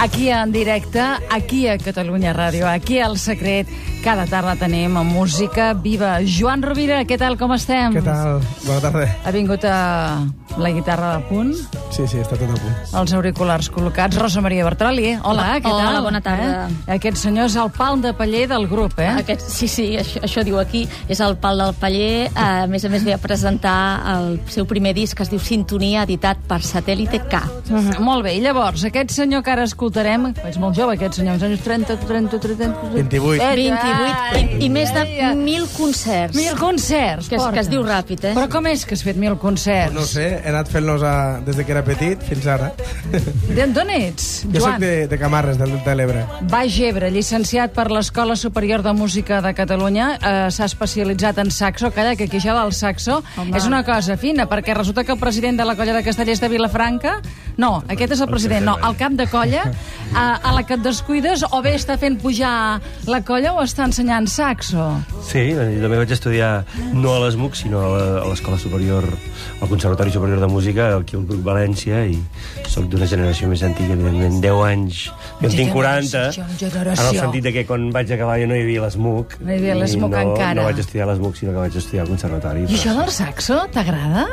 Aquí en directe, aquí a Catalunya Ràdio, aquí al Secret, cada tarda tenim música viva. Joan Rovira, què tal, com estem? Què tal? Bona tarda. Ha vingut a la guitarra a punt, Sí, sí, està tot a punt. els auriculars col·locats. Rosa Maria Bertroli, hola, què Hola, tal? bona tarda. Eh? Aquest senyor és el pal de paller del grup, eh? Aquest, sí, sí, això, això diu aquí. És el pal del paller. Eh, a més a més, ve a presentar el seu primer disc, que es diu Sintonia, editat per Satèl·lite K. Mm, molt bé, i llavors, aquest senyor que ara escoltarem, és molt jove, aquest senyor, uns anys 30, 30, 30... 28. Eh, 28 i, i més de ai, ai. mil concerts. Mil concerts, Que es- porta. que es diu ràpid, eh? Però com és que has fet mil concerts? No ho sé, he anat fent-los a- des de que era petit fins ara. D'on ets, Jo Joan? sóc de, de Camarres, del Delta de l'Ebre. Baix Ebre, llicenciat per l'Escola Superior de Música de Catalunya, eh, s'ha especialitzat en saxo. Calla, que aquí això del saxo Home. és una cosa fina, perquè resulta que el president de la colla de Castellers de Vilafranca... No, aquest és el president, no, el cap de colla, a, a la que et descuides, o bé està fent pujar la colla o està ensenyant saxo. Sí, jo també vaig estudiar no a l'ESMUC, sinó a la- a l'Escola Superior, al Conservatori Superior de Música, aquí al Bruc València, i sóc d'una generació més antiga, evidentment, 10 anys. Jo en tinc 40, Generació, en el sentit de que quan vaig acabar ja no hi havia l'ESMUC. No hi havia l'ESMUC no, encara. No vaig estudiar l'ESMUC, sinó que vaig estudiar al Conservatori. I això del saxo, t'agrada?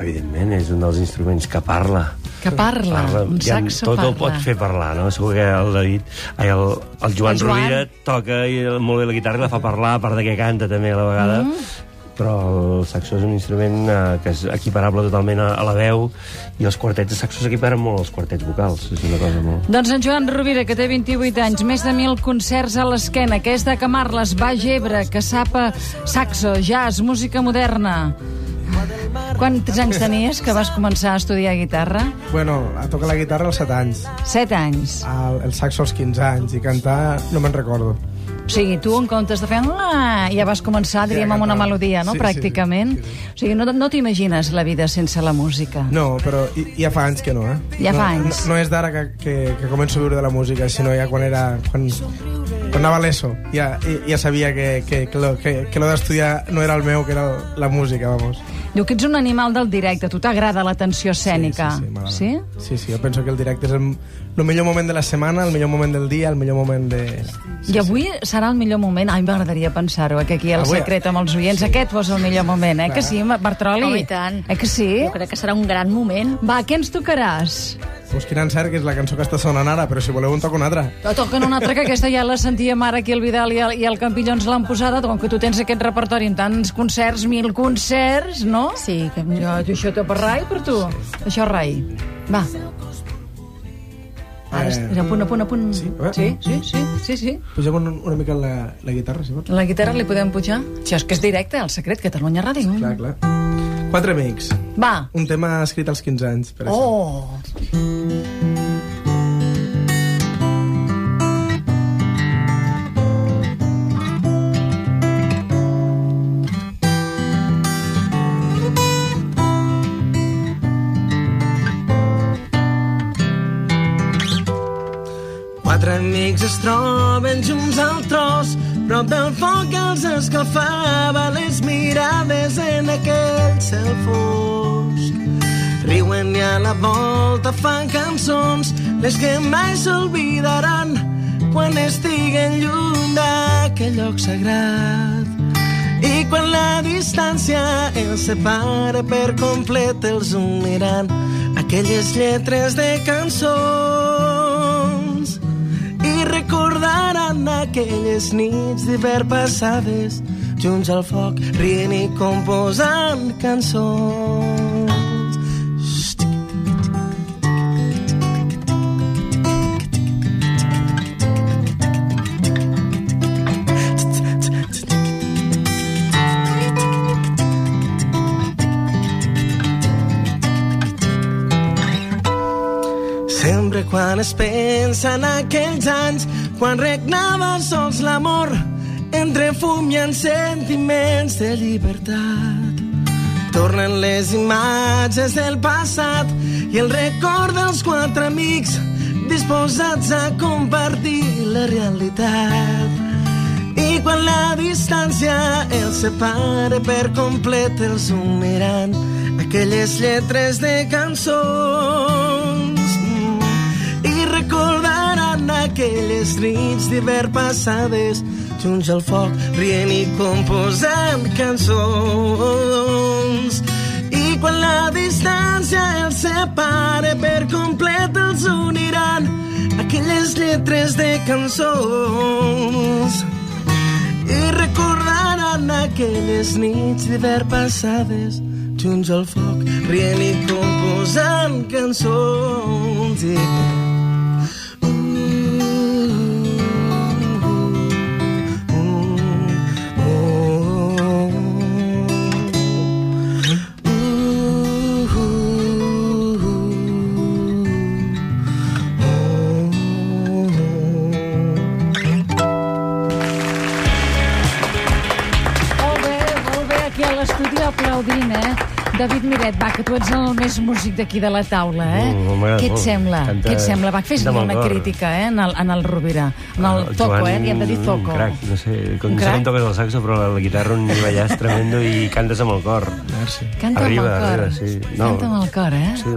Evidentment, és un dels instruments que parla. Que parla, un Ja saxo tot el parla. pot fer parlar, no? Segur que el David, ai, el, el Joan, El Joan. Rovira toca i molt bé la guitarra i la fa parlar, a part de que canta també a la vegada. Mm. Però el saxo és un instrument eh, que és equiparable totalment a, a la veu i els quartets de saxo s'equiparen molt als quartets vocals. És una cosa molt... Doncs en Joan Rovira, que té 28 anys, més de 1.000 concerts a l'esquena, que és de Camarles, Baix Ebre, que sapa saxo, jazz, música moderna. Quants anys tenies que vas començar a estudiar guitarra? Bueno, a tocar la guitarra als 7 anys, 7 anys. el, el saxo als 15 anys, i cantar no me'n recordo. O sigui, tu en comptes de fer... "Ah", Ja vas començar, diríem, amb una melodia, no?, Sí, sí, pràcticament. sí, sí. O sigui, no, no t'imagines la vida sense la música. No, però i- ja fa anys que no, eh? Ja no, fa anys. No, no és d'ara que, que, que començo a viure de la música, sinó ja quan era... Quan, quan anava a l'ESO, ja, ja, sabia que, que, que, lo, que, que lo d'estudiar no era el meu, que era la música, vamos. Diu que ets un animal del directe, a tu t'agrada l'atenció escènica. Sí, sí, m'agrada. sí? Sí, sí, jo penso que el directe és el, el millor moment de la setmana, el millor moment del dia, el millor moment de... I avui serà el millor moment. Ai, m'agradaria pensar-ho, eh, que aquí al Avui- secret amb els oients. Aquest fos el millor moment, eh? Que sí, Bertroli? Home, i tant. Eh que sí? Jo crec que serà un gran moment. Va, què ens tocaràs? Pues quin encert, que és la cançó que està sonant ara, però si voleu en toco una altra. To- Toquen una altra, que aquesta ja la sentíem ara aquí el Vidal i el, i el Campillons l'han posada, com que tu tens aquest repertori amb tants concerts, mil concerts, no? Sí, que... Jo, això t'ho per rai, per tu? Això rai. Va. Ara, Eh, a punt, a punt, a punt. sí, a sí, sí, sí, sí, sí. Pugem una, una mica la, la guitarra, si vols. La guitarra li podem pujar? Això és que és directe, el secret, Catalunya Ràdio. Clar, clar. Quatre amics. Va. Un tema escrit als 15 anys, per això. Oh! Amics es troben junts al tros, prop del foc els escalfava les mirades en aquell cel fosc. Riuen i a la volta fan cançons, les que mai s'olvidaran quan estiguen lluny d'aquell lloc sagrat. I quan la distància els separa per complet, els uniran aquelles lletres de cançons recordaran aquelles nits d'hivern passades junts al foc, rient i composant cançons. Sempre quan es pensa en aquells anys, quan regnava sols l'amor, entre fum i en sentiments de llibertat. Tornen les imatges del passat i el record dels quatre amics disposats a compartir la realitat. I quan la distància els separa per complet, els uniran aquelles lletres de cançons. Aquelles nits d'hivern passades junts al foc, rient i composant cançons. I quan la distància els separe per complet els uniran aquelles lletres de cançons. I recordaran aquelles nits d'hivern passades junts al foc, rient i composant cançons. I... David Miret, va, que tu ets el més músic d'aquí de la taula, eh? Mm, m'agrada Què et molt. sembla? Canta- Què et sembla? Va, fes-li una cor. crítica, eh, en el, en el Rovira. En el El toco, Joan, eh? Li hem de dir Un toco. crac, no sé, com Un no sé com toques el saxo, però la, la guitarra un nivell és tremendo i cantes amb el cor. Merci. Canta Arriba, amb el cor. arriba, sí. No. Canta amb el cor, eh? Sí,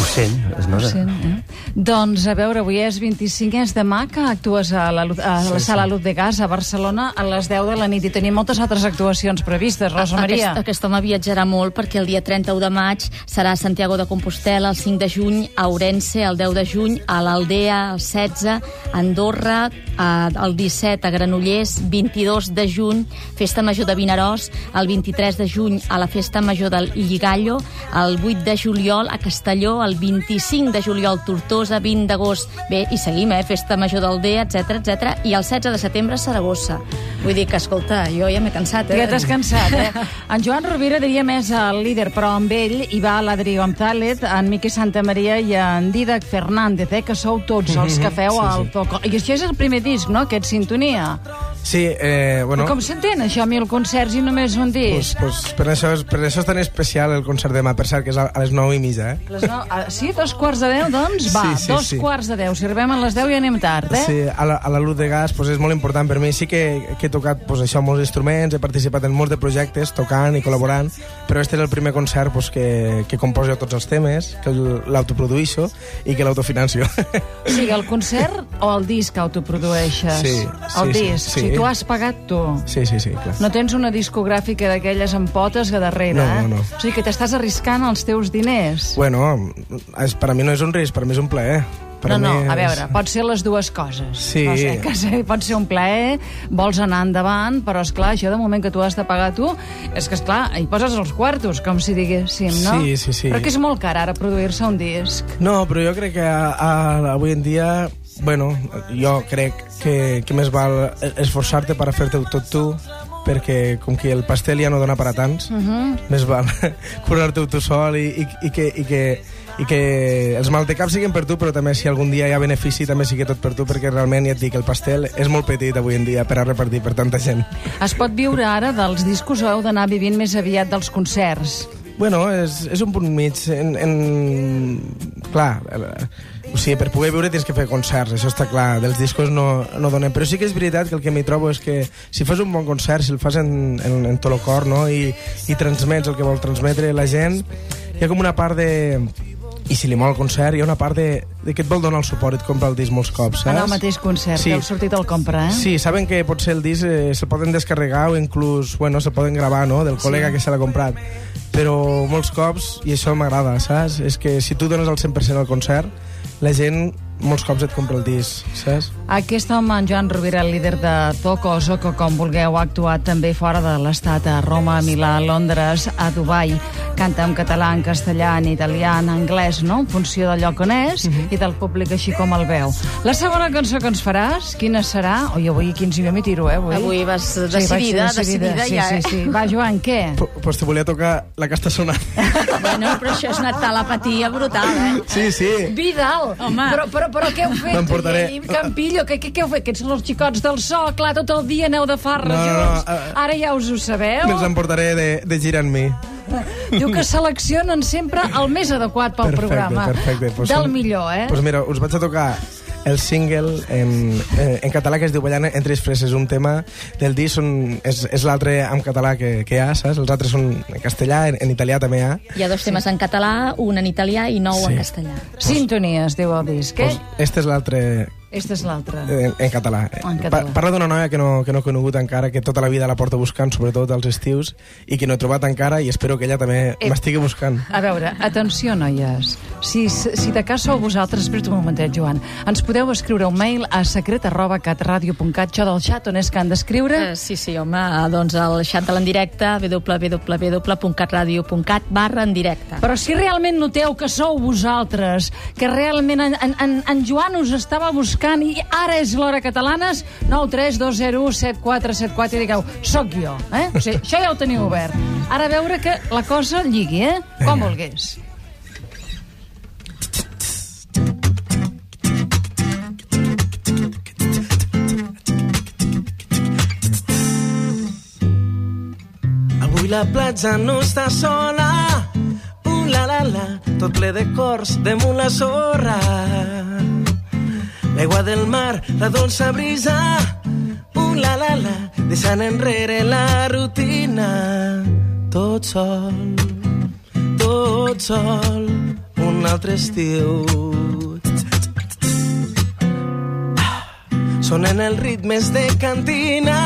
ho sent, es Ho nota. sent, eh? Doncs, a veure, avui és 25 és demà que actues a la, a la sala Luz de Gas a Barcelona a les 10 de la nit i tenim moltes altres actuacions previstes, Rosa Maria. Aquest, aquest home viatjarà molt perquè el dia 31 de maig serà a Santiago de Compostela, el 5 de juny a Ourense, el 10 de juny a l'Aldea, el 16 a Andorra, a, el 17 a Granollers, 22 de juny Festa Major de Vinaròs, el 23 de juny a la Festa Major del Lligallo, el 8 de juliol a Castelló, el 25 de juliol Tortosa, 20 d'agost, bé, i seguim, eh, Festa Major d'Aldea, etc etc i el 16 de setembre a Saragossa. Vull dir que, escolta, jo ja m'he cansat, eh? Ja t'has cansat, eh? En Joan Rovira diria més el líder, però amb ell hi va l'Adri González, en Miqui Santamaria i en Didac Fernández, eh, que sou tots els que feu Sí, sí. el. I això és el primer disc, no?, aquest Sintonia. Sí, eh, bueno... Com s'entén, això, mil concerts i només un disc? Pues, pues, per, això per això és tan especial el concert demà, per cert, que és a, a les 9 i mitja, eh? Les no... ah, sí, dos quarts de deu, doncs? Va, Sí, sí, dos sí. quarts de deu. Si arribem a les deu ja anem tard, eh? Sí, a la, a la luz de gas pues, és molt important per mi. Sí que, que he tocat pues, això, molts instruments, he participat en molts de projectes, tocant i col·laborant, però este és el primer concert pues, que, que composo tots els temes, que l'autoproduïxo i que l'autofinancio. O sigui, el concert o el disc autoprodueixes? Sí, El sí, sí, disc. sí. O sigui, tu has pagat tu. sí, sí, sí, clar. No tens una discogràfica d'aquelles amb potes a darrere, No, eh? no, no. O sigui que t'estàs arriscant els teus diners. Bueno, és, per a mi no és un risc, per a mi és un plaer. Per no, no, mi a és- veure, pot ser les dues coses. Sí. No sé, que sé, pot ser un plaer, vols anar endavant, però és clar, això de moment que tu has de pagar tu, és que és clar, hi poses els quartos, com si diguéssim, no? Sí, sí, sí. Però que és molt car ara produir-se un disc. No, però jo crec que a, a, avui en dia, bueno, jo crec que, que més val esforçar-te per a fer-te tot tu, perquè com que el pastel ja no dona per a tants, uh -huh. més val curar-te tu sol i, i, i, que, i, que, i que els maldecaps siguin per tu, però també si algun dia hi ha benefici també sigui tot per tu, perquè realment ja et dic, el pastel és molt petit avui en dia per a repartir per tanta gent. Es pot viure ara dels discos o heu d'anar vivint més aviat dels concerts? Bueno, és, és un punt mig. En, en... Clar, o sigui, per poder viure tens que fer concerts, això està clar. Dels discos no, no donen. Però sí que és veritat que el que m'hi trobo és que si fas un bon concert, si el fas en, en, en tot el cor, no?, i, i transmets el que vol transmetre la gent, hi ha com una part de... I si li mola el concert, hi ha una part de, de que et vol donar el suport i et compra el disc molts cops, saps? En el mateix concert, Sí. que el sortit el compra, eh? Sí, saben que potser el disc eh, se'l poden descarregar o inclús, bueno, se'l poden gravar, no?, del col·lega que se l'ha comprat. Però molts cops, i això m'agrada, saps? És que si tu dones el 100% al concert, la gent molts cops et compra el disc, saps? Aquest home, en Joan Rovira, el líder de Toco o Soco, com vulgueu, ha actuat també fora de l'estat, a Roma, a Milà, a Londres, a Dubai. Canta en català, en castellà, en italià, en anglès, no?, en funció del lloc on és i del públic així com el veu. La segona cançó que ens faràs, quina serà? Oi, avui quins jo m'hi tiro, eh, avui? Avui vas decidida, ser decidida, sí, ja, sí, eh? sí. Va, Joan, què? P pues te volia tocar la que està sonant. Bueno, però això és una telepatia brutal, eh? Sí, sí. Vidal! Home. Però, però, però què heu fet? M'emportaré. I- i Campillo, què, què, què heu fet? Aquests són els xicots del so, clar, tot el dia aneu de farra No, no, no, eh, Ara ja us ho sabeu. Me'ls emportaré de, de gira en mi. Diu que seleccionen sempre el més adequat pel Perfecte, programa. perfecte. Pues Del som- millor, eh? Pues mira, us vaig a tocar el single en, en, en català que es diu Ballant entre les freses, un tema del disc són, és, és l'altre en català que, que hi ha, saps? Els altres són en castellà, en, en italià també hi ha. Hi ha dos temes en català, un en italià i nou Sí. en castellà. Sintonia es diu el disc, eh? Pues este és l'altre Esta és l'altra. en, en català. En català. Pa, parla d'una noia que no, que no he conegut encara, que tota la vida la porto buscant, sobretot als estius, i que no he trobat encara, i espero que ella també Eh. m'estigui buscant. A veure, atenció, noies. Si, si de cas sou vosaltres, espera't un momentet, Joan, ens podeu escriure un mail a secret arroba catradio.cat, això del xat on és que han d'escriure? Eh, sí, sí, home, eh, doncs el xat de l'endirecte www.catradio.cat barra en directe. Però si realment noteu que sou vosaltres, que realment en, en, en, en Joan us estava buscant i ara és l'hora catalanes, 932017474 i digueu, sóc jo, eh? O sigui, això ja ho teniu obert. Ara a veure que la cosa lligui, eh? Com vulguis. Avui la platja no està sola, uh, la la la, tot ple de cors damunt la sorra. L'aigua del mar, la dolça brisa, uh, la la la, deixant enrere la rutina. Tot sol, tot sol, un altre estiu. Sonen els ritmes de cantina,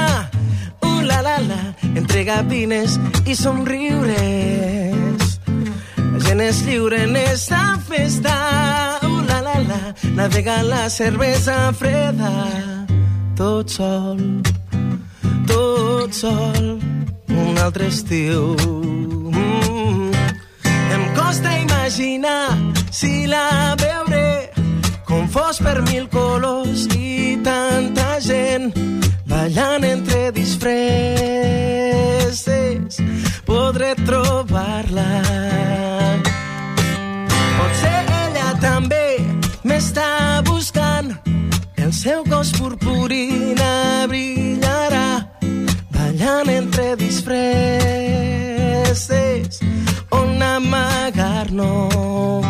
uh, la la la, entre gavines i somriures. La gent és lliure en esta festa, navega la cervesa freda, tot sol, tot sol, un altre estiu. Mm. Em costa imaginar si la veuré com fos per mil colors i tanta gent ballant entre disfresses podré trobar-la m'està buscant el seu cos purpurina brillarà ballant entre disfresses on amagar-nos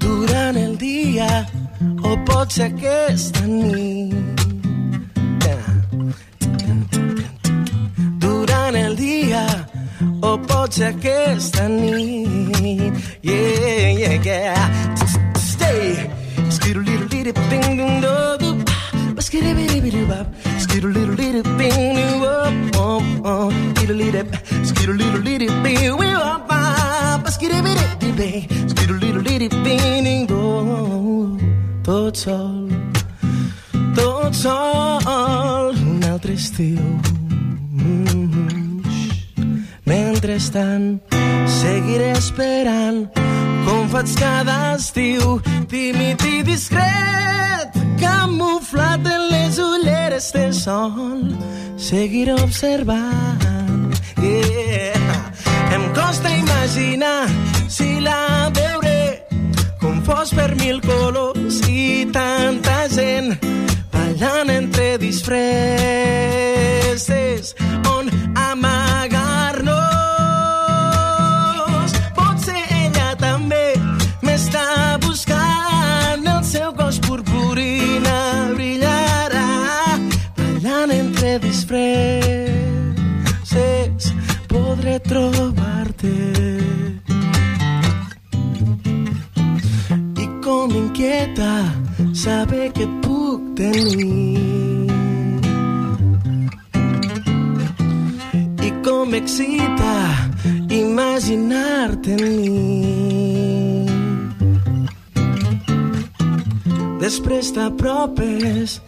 durant el dia o pot ser aquesta nit. O pot ser aquesta. Yeah, yeah, yeah. Stay. Skittle little little bing ding do do. Skittle bitty bitty bop. Skittle little little bing ding wop wop wop. Skittle little skittle little little bing we wop bop. Skittle bitty bitty skittle little little bing ding do. Tot sol, tot sol, un altre estiu. Mentrestant, seguiré esperant com faig cada estiu, tímid i discret, camuflat en les ulleres del sol, seguiré observant. Yeah. Em costa imaginar si la veuré com fos per mil colors i tanta gent ballant entre disfresses inquieta saber que puc tenir. I com excita imaginar-te en mi. Després t'apropes,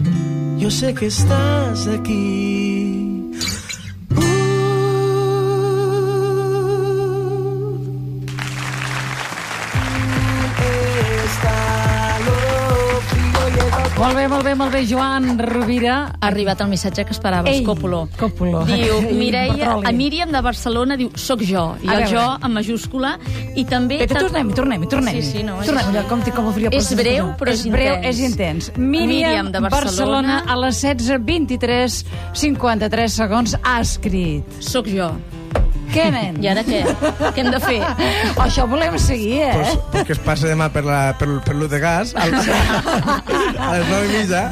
jo sé que estàs aquí. Uh, Molt bé, molt bé, molt bé, Joan Rovira. Ha arribat el missatge que esperaves, Ei, Còpolo. Còpolo. Diu, Ei, Mireia, a Míriam de Barcelona diu, soc jo. I A el jo en majúscula. I també... Bé, tornem-hi, tornem-hi, tornem-hi. Sí, sí, no, és- tornem allò, com, com ho faria És breu, però és és breu, intens. és intens. Míriam, Míriam de Barcelona. a les 16, 23, 53 segons ha escrit. Soc jo. Què, nen? I ara què? Què hem de fer? Oh, això volem seguir, eh? Pues, pues que es passa demà per, la, per, per l'ús de gas al, a les 9 i mitja.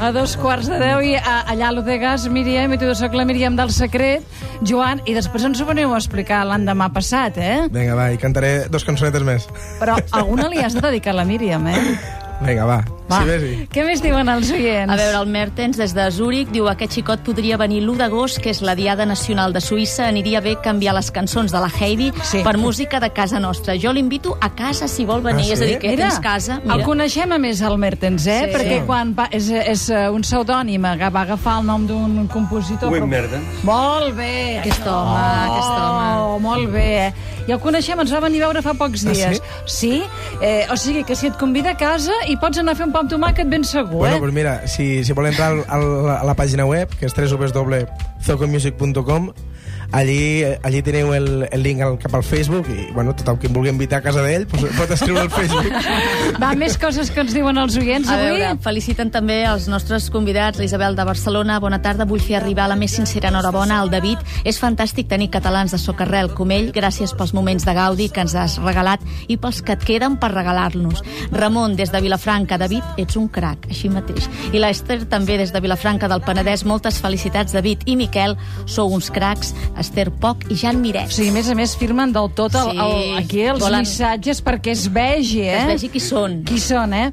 A dos quarts de deu i a, allà a l'Odegas, Míriam, i tu soc la Míriam del Secret, Joan, i després ens ho veniu a explicar l'endemà passat, eh? Vinga, va, i cantaré dos cançonetes més. Però alguna li has de dedicar a la Míriam, eh? Vinga, va. Va. Sí, ves-hi. Què més diuen els oients? A veure, el Mertens, des de Zúrich, diu aquest xicot podria venir l'1 d'agost, que és la Diada Nacional de Suïssa. Aniria bé canviar les cançons de la Heidi Sí. per música de casa nostra. Jo l'invito a casa si vol venir. Ah, sí? És a dir, que Mira, tens casa. el coneixem a més, el Mertens, eh? Sí. Perquè quan va, és, és eh, un pseudònim, que va agafar el nom d'un compositor. Wim però- Mertens. Molt bé. Aquest home, aquest home. Oh, molt bé, eh? Ja el coneixem, ens va venir a veure fa pocs Ah, dies. sí? Eh, o sigui que si et convida a casa hi pots anar a fer un pa amb tomàquet ben segur, Bueno, eh? pues mira, si, si vol entrar al, al, a la pàgina web, que és www.zocomusic.com, allí, allí teniu el, el link al, cap al Facebook i, bueno, tothom qui em vulgui invitar a casa d'ell pues, pot escriure al Facebook. Va, més coses que ens diuen els oients A avui? veure, feliciten també els nostres convidats, l'Isabel de Barcelona. Bona tarda, vull fer arribar la més sincera enhorabona al David. És fantàstic tenir catalans de Socarrel com ell. Gràcies pels moments de gaudi que ens has regalat i pels que et queden per regalar-nos. Ramon, des de Vilafranca. David, ets un crac, així mateix. I l'Ester, també des de Vilafranca del Penedès. Moltes felicitats, David. I Miquel, sou uns cracs. Esther Poc i Jan Miret. O sigui, a més a més, firmen del tot el, el, aquí els Volen- missatges perquè es vegi, eh? Es vegi qui són. Qui són, eh?